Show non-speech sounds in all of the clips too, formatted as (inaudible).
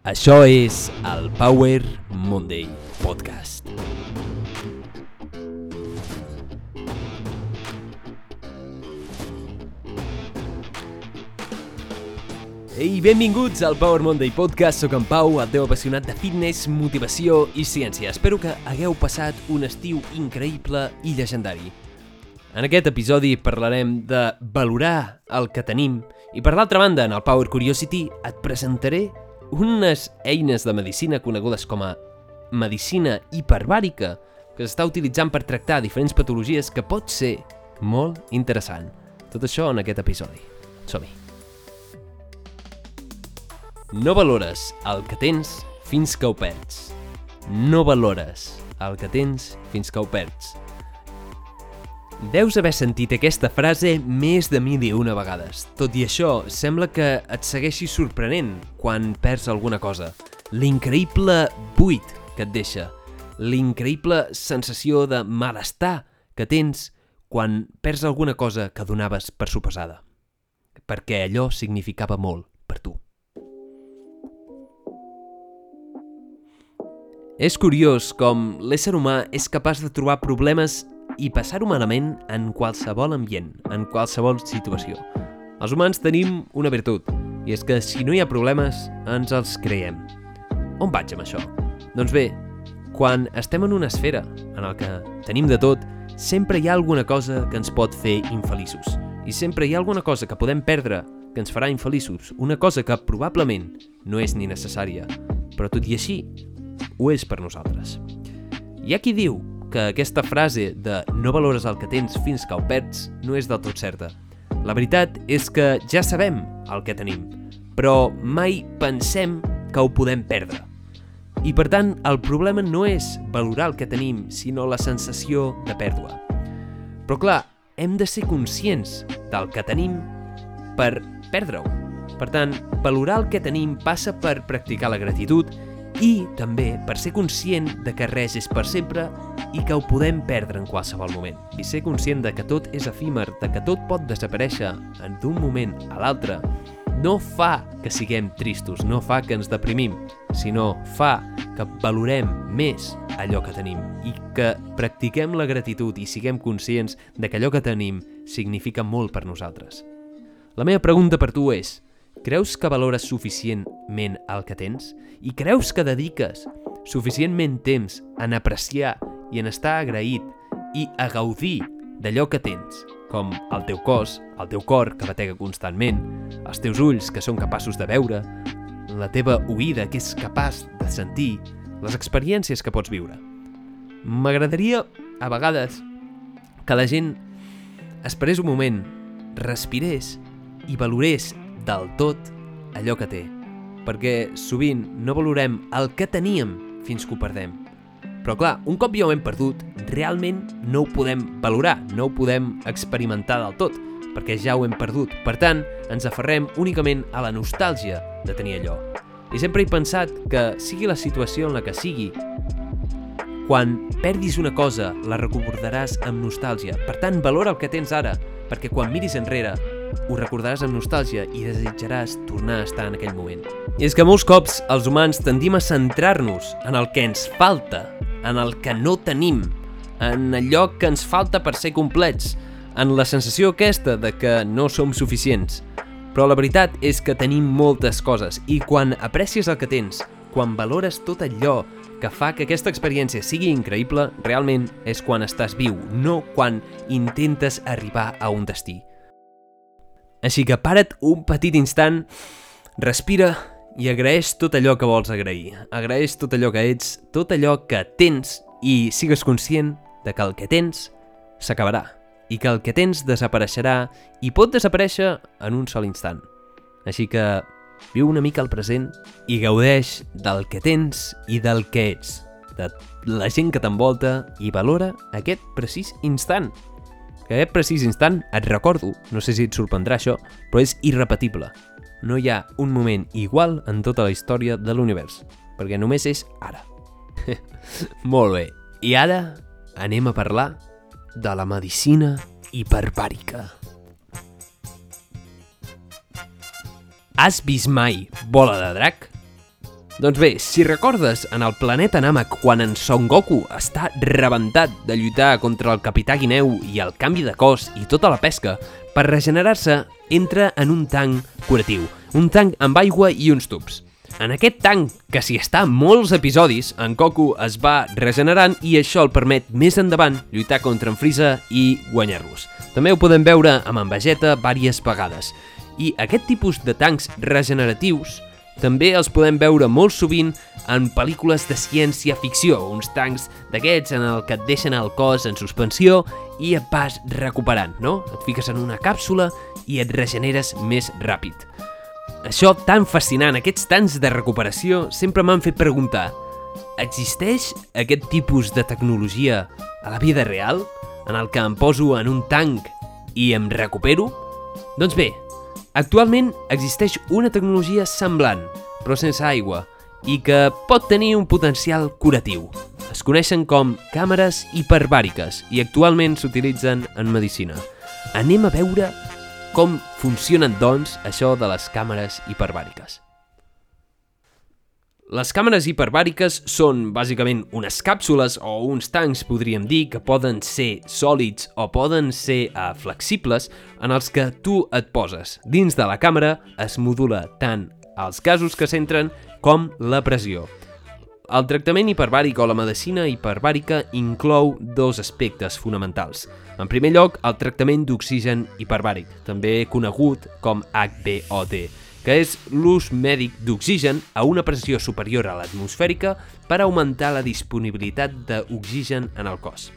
Això és el Power Monday Podcast. Ei, benvinguts al Power Monday Podcast. Soc en Pau, el teu apassionat de fitness, motivació i ciència. Espero que hagueu passat un estiu increïble i llegendari. En aquest episodi parlarem de valorar el que tenim i per l'altra banda, en el Power Curiosity et presentaré unes eines de medicina conegudes com a medicina hiperbàrica que s'està utilitzant per tractar diferents patologies que pot ser molt interessant. Tot això en aquest episodi. Som-hi. No valores el que tens fins que ho perds. No valores el que tens fins que ho perds. Deus haver sentit aquesta frase més de mil i una vegades. Tot i això, sembla que et segueixi sorprenent quan perds alguna cosa. L'increïble buit que et deixa. L'increïble sensació de malestar que tens quan perds alguna cosa que donaves per suposada. Perquè allò significava molt per tu. És curiós com l'ésser humà és capaç de trobar problemes i passar-ho malament en qualsevol ambient, en qualsevol situació. Els humans tenim una virtut, i és que si no hi ha problemes, ens els creiem. On vaig amb això? Doncs bé, quan estem en una esfera en el que tenim de tot, sempre hi ha alguna cosa que ens pot fer infeliços. I sempre hi ha alguna cosa que podem perdre que ens farà infeliços, una cosa que probablement no és ni necessària, però tot i així ho és per nosaltres. Hi ha qui diu que aquesta frase de no valores el que tens fins que ho perds no és del tot certa. La veritat és que ja sabem el que tenim, però mai pensem que ho podem perdre. I per tant, el problema no és valorar el que tenim, sinó la sensació de pèrdua. Però clar, hem de ser conscients del que tenim per perdre-ho. Per tant, valorar el que tenim passa per practicar la gratitud i també per ser conscient de que res és per sempre i que ho podem perdre en qualsevol moment. I ser conscient de que tot és efímer, de que tot pot desaparèixer d'un moment a l'altre, no fa que siguem tristos, no fa que ens deprimim, sinó fa que valorem més allò que tenim i que practiquem la gratitud i siguem conscients de que allò que tenim significa molt per nosaltres. La meva pregunta per tu és, creus que valores suficientment el que tens? I creus que dediques suficientment temps en apreciar i en estar agraït i a gaudir d'allò que tens, com el teu cos, el teu cor que batega constantment, els teus ulls que són capaços de veure, la teva oïda que és capaç de sentir, les experiències que pots viure. M'agradaria, a vegades, que la gent esperés un moment, respirés i valorés del tot allò que té. Perquè sovint no valorem el que teníem fins que ho perdem. Però clar, un cop ja ho hem perdut, realment no ho podem valorar, no ho podem experimentar del tot, perquè ja ho hem perdut. Per tant, ens aferrem únicament a la nostàlgia de tenir allò. I sempre he pensat que, sigui la situació en la que sigui, quan perdis una cosa, la recordaràs amb nostàlgia. Per tant, valora el que tens ara, perquè quan miris enrere, ho recordaràs amb nostàlgia i desitjaràs tornar a estar en aquell moment. I és que molts cops els humans tendim a centrar-nos en el que ens falta, en el que no tenim, en allò que ens falta per ser complets, en la sensació aquesta de que no som suficients. Però la veritat és que tenim moltes coses i quan aprecies el que tens, quan valores tot allò que fa que aquesta experiència sigui increïble, realment és quan estàs viu, no quan intentes arribar a un destí. Així que para't un petit instant, respira i agraeix tot allò que vols agrair. Agraeix tot allò que ets, tot allò que tens i sigues conscient de que el que tens s'acabarà i que el que tens desapareixerà i pot desaparèixer en un sol instant. Així que viu una mica al present i gaudeix del que tens i del que ets, de la gent que t'envolta i valora aquest precís instant que aquest precís instant et recordo, no sé si et sorprendrà això, però és irrepetible. No hi ha un moment igual en tota la història de l'univers, perquè només és ara. (laughs) Molt bé, i ara anem a parlar de la medicina hiperbàrica. Has vist mai Bola de Drac? Doncs bé, si recordes en el planeta Namek quan en Son Goku està rebentat de lluitar contra el Capità Guineu i el canvi de cos i tota la pesca, per regenerar-se entra en un tanc curatiu, un tanc amb aigua i uns tubs. En aquest tanc, que s'hi està molts episodis, en Goku es va regenerant i això el permet més endavant lluitar contra en Frieza i guanyar-los. També ho podem veure amb en Vegeta diverses vegades. I aquest tipus de tancs regeneratius també els podem veure molt sovint en pel·lícules de ciència-ficció, uns tancs d'aquests en el que et deixen el cos en suspensió i et vas recuperant, no? Et fiques en una càpsula i et regeneres més ràpid. Això tan fascinant, aquests tants de recuperació, sempre m'han fet preguntar existeix aquest tipus de tecnologia a la vida real, en el que em poso en un tanc i em recupero? Doncs bé, actualment existeix una tecnologia semblant, però sense aigua, i que pot tenir un potencial curatiu. Es coneixen com càmeres hiperbàriques i actualment s'utilitzen en medicina. Anem a veure com funcionen, doncs, això de les càmeres hiperbàriques? Les càmeres hiperbàriques són bàsicament unes càpsules o uns tancs, podríem dir, que poden ser sòlids o poden ser uh, flexibles, en els que tu et poses. Dins de la càmera es modula tant els gasos que s'entren com la pressió. El tractament hiperbàric o la medicina hiperbàrica inclou dos aspectes fonamentals. En primer lloc, el tractament d'oxigen hiperbàric, també conegut com HBOT, que és l'ús mèdic d'oxigen a una pressió superior a l'atmosfèrica per augmentar la disponibilitat d'oxigen en el cos.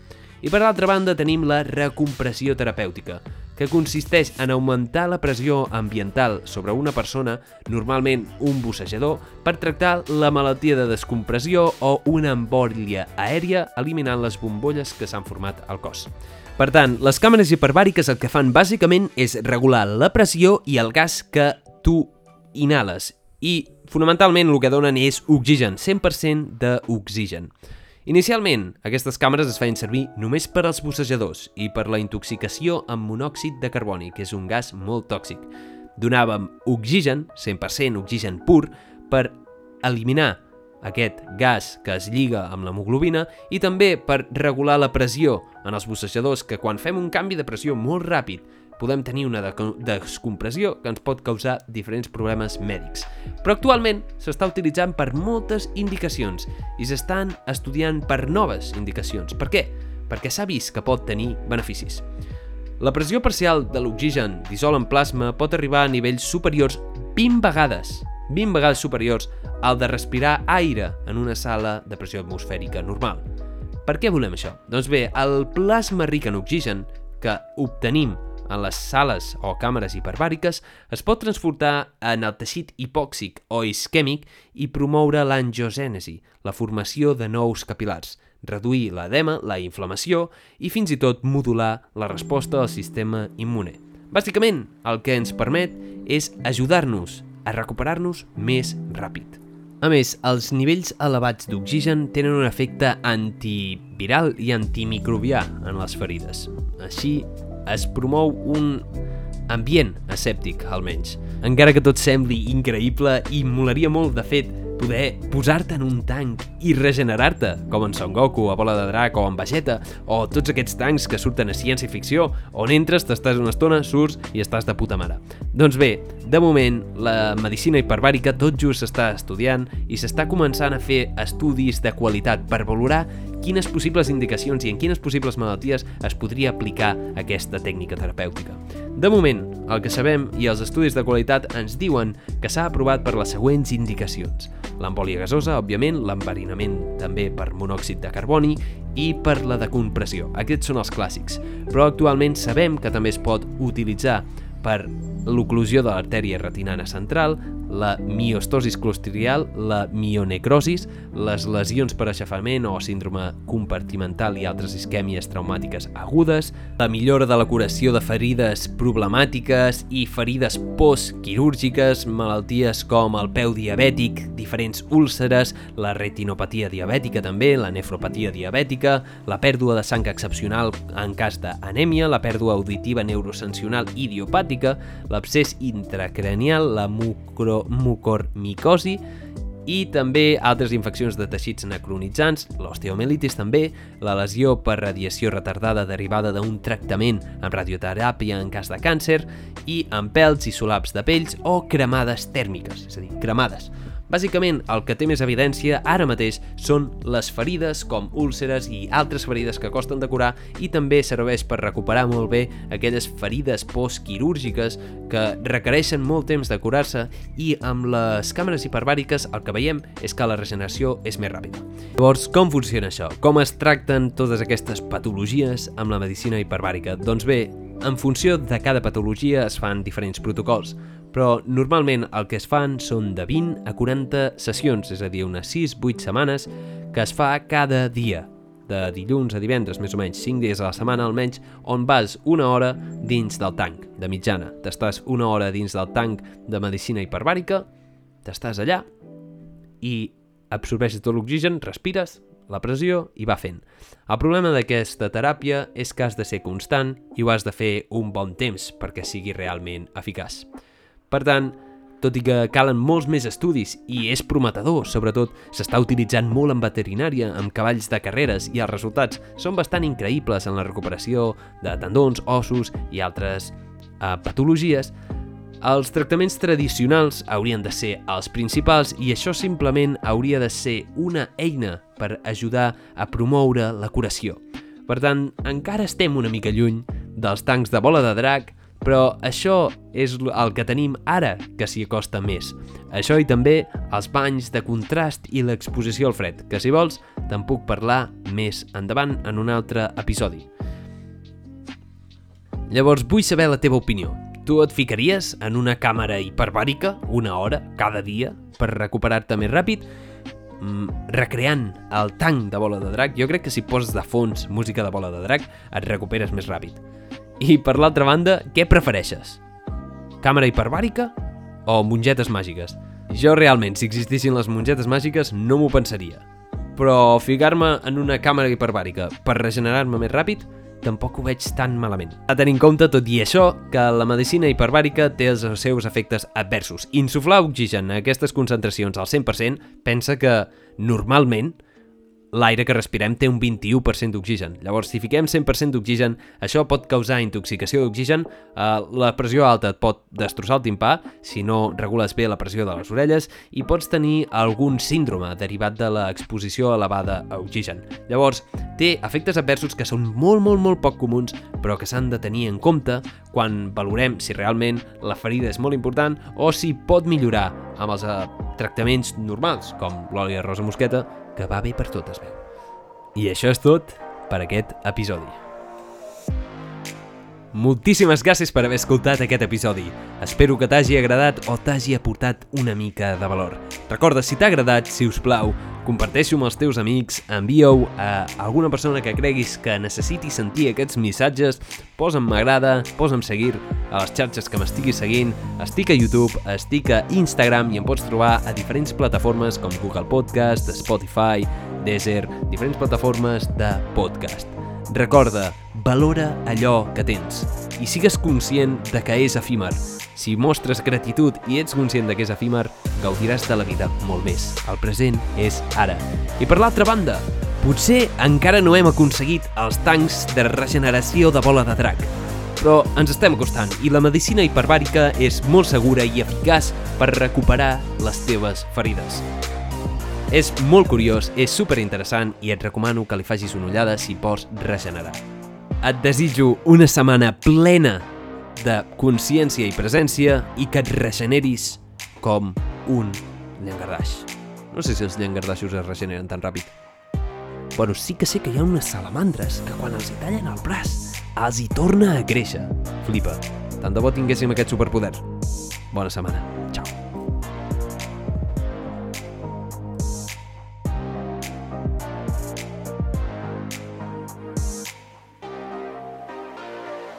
I per l'altra banda tenim la recompressió terapèutica, que consisteix en augmentar la pressió ambiental sobre una persona, normalment un bussejador, per tractar la malaltia de descompressió o una embòlia aèria eliminant les bombolles que s'han format al cos. Per tant, les càmeres hiperbàriques el que fan bàsicament és regular la pressió i el gas que tu inhales i fonamentalment el que donen és oxigen, 100% d'oxigen. Inicialment, aquestes càmeres es feien servir només per als bussejadors i per la intoxicació amb monòxid de carboni, que és un gas molt tòxic. Donàvem oxigen, 100% oxigen pur, per eliminar aquest gas que es lliga amb l'hemoglobina i també per regular la pressió en els bussejadors que quan fem un canvi de pressió molt ràpid podem tenir una descompressió que ens pot causar diferents problemes mèdics. Però actualment s'està utilitzant per moltes indicacions i s'estan estudiant per noves indicacions. Per què? Perquè s'ha vist que pot tenir beneficis. La pressió parcial de l'oxigen dissol en plasma pot arribar a nivells superiors 20 vegades 20 vegades superiors al de respirar aire en una sala de pressió atmosfèrica normal. Per què volem això? Doncs bé, el plasma ric en oxigen que obtenim en les sales o càmeres hiperbàriques es pot transportar en el teixit hipòxic o isquèmic i promoure l'angiogènesi, la formació de nous capilars, reduir l'edema, la inflamació i fins i tot modular la resposta del sistema immune. Bàsicament, el que ens permet és ajudar-nos a recuperar-nos més ràpid. A més, els nivells elevats d'oxigen tenen un efecte antiviral i antimicrobià en les ferides. Així, es promou un ambient escèptic, almenys. Encara que tot sembli increïble i molaria molt, de fet, poder posar-te en un tanc i regenerar-te, com en Son Goku, a Bola de Drac o en Vegeta, o tots aquests tancs que surten a ciència-ficció, on entres, t'estàs una estona, surts i estàs de puta mare. Doncs bé, de moment, la medicina hiperbàrica tot just s'està estudiant i s'està començant a fer estudis de qualitat per valorar quines possibles indicacions i en quines possibles malalties es podria aplicar aquesta tècnica terapèutica. De moment, el que sabem i els estudis de qualitat ens diuen que s'ha aprovat per les següents indicacions. L'embòlia gasosa, òbviament, l'enverinament també per monòxid de carboni i per la decompressió. Aquests són els clàssics, però actualment sabem que també es pot utilitzar per l'oclusió de l'artèria retinana central, la miostosis clostridial, la mionecrosis, les lesions per aixafament o síndrome compartimental i altres isquèmies traumàtiques agudes, la millora de la curació de ferides problemàtiques i ferides postquirúrgiques, malalties com el peu diabètic, diferents úlceres, la retinopatia diabètica també, la nefropatia diabètica, la pèrdua de sang excepcional en cas d'anèmia, la pèrdua auditiva neurosensional idiopàtica, l'abscés intracranial, la mucro mucormicosi i també altres infeccions de teixits necronitzants, l'osteomelitis també, la lesió per radiació retardada derivada d'un tractament amb radioteràpia en cas de càncer i amb pèls i solaps de pells o cremades tèrmiques, és a dir, cremades. Bàsicament, el que té més evidència ara mateix són les ferides com úlceres i altres ferides que costen de curar i també serveix per recuperar molt bé aquelles ferides postquirúrgiques que requereixen molt temps de curar-se i amb les càmeres hiperbàriques el que veiem és que la regeneració és més ràpida. Llavors, com funciona això? Com es tracten totes aquestes patologies amb la medicina hiperbàrica? Doncs bé, en funció de cada patologia es fan diferents protocols però normalment el que es fan són de 20 a 40 sessions, és a dir, unes 6-8 setmanes, que es fa cada dia, de dilluns a divendres, més o menys, 5 dies a la setmana almenys, on vas una hora dins del tanc, de mitjana. T'estàs una hora dins del tanc de medicina hiperbàrica, t'estàs allà i absorbeixes tot l'oxigen, respires, la pressió i va fent. El problema d'aquesta teràpia és que has de ser constant i ho has de fer un bon temps perquè sigui realment eficaç. Per tant, tot i que calen molts més estudis i és prometedor, sobretot s'està utilitzant molt en veterinària amb cavalls de carreres i els resultats són bastant increïbles en la recuperació de tendons, ossos i altres eh, patologies, els tractaments tradicionals haurien de ser els principals i això simplement hauria de ser una eina per ajudar a promoure la curació. Per tant, encara estem una mica lluny dels tancs de bola de drac, però això és el que tenim ara que s'hi acosta més. Això i també els banys de contrast i l'exposició al fred, que si vols te'n puc parlar més endavant en un altre episodi. Llavors vull saber la teva opinió. Tu et ficaries en una càmera hiperbàrica una hora cada dia per recuperar-te més ràpid? Mm, recreant el tanc de bola de drac, jo crec que si poses de fons música de bola de drac et recuperes més ràpid. I per l'altra banda, què prefereixes? Càmera hiperbàrica o mongetes màgiques? Jo realment, si existissin les mongetes màgiques, no m'ho pensaria. Però ficar-me en una càmera hiperbàrica per regenerar-me més ràpid, tampoc ho veig tan malament. A tenir en compte, tot i això, que la medicina hiperbàrica té els seus efectes adversos. Insuflar oxigen a aquestes concentracions al 100% pensa que, normalment, l'aire que respirem té un 21% d'oxigen. Llavors, si fiquem 100% d'oxigen, això pot causar intoxicació d'oxigen, eh, la pressió alta et pot destrossar el timpà si no regules bé la pressió de les orelles i pots tenir algun síndrome derivat de l'exposició elevada a oxigen. Llavors, té efectes adversos que són molt, molt, molt poc comuns, però que s'han de tenir en compte quan valorem si realment la ferida és molt important o si pot millorar amb els eh, tractaments normals, com l'oli de rosa mosqueta, que va bé per tot, es veu. I això és tot per aquest episodi. Moltíssimes gràcies per haver escoltat aquest episodi. Espero que t'hagi agradat o t'hagi aportat una mica de valor. Recorda, si t'ha agradat, si us plau, comparteixo amb els teus amics, envia-ho a alguna persona que creguis que necessiti sentir aquests missatges, posa'm m'agrada, posa'm seguir a les xarxes que m'estiguis seguint, estic a YouTube, estic a Instagram i em pots trobar a diferents plataformes com Google Podcast, Spotify, Deezer, diferents plataformes de podcast. Recorda, valora allò que tens i sigues conscient de que és efímer. Si mostres gratitud i ets conscient de que és efímer, gaudiràs de la vida molt més. El present és ara. I per l'altra banda, potser encara no hem aconseguit els tancs de regeneració de bola de drac, però ens estem acostant i la medicina hiperbàrica és molt segura i eficaç per recuperar les teves ferides. És molt curiós, és super interessant i et recomano que li facis una ullada si vols regenerar. Et desitjo una setmana plena de consciència i presència i que et regeneris com un llangardaix. No sé si els llangardaixos es regeneren tan ràpid. Bueno, sí que sé que hi ha unes salamandres que quan els hi tallen el braç els hi torna a créixer. Flipa. Tant de bo tinguéssim aquest superpoder. Bona setmana. Ciao.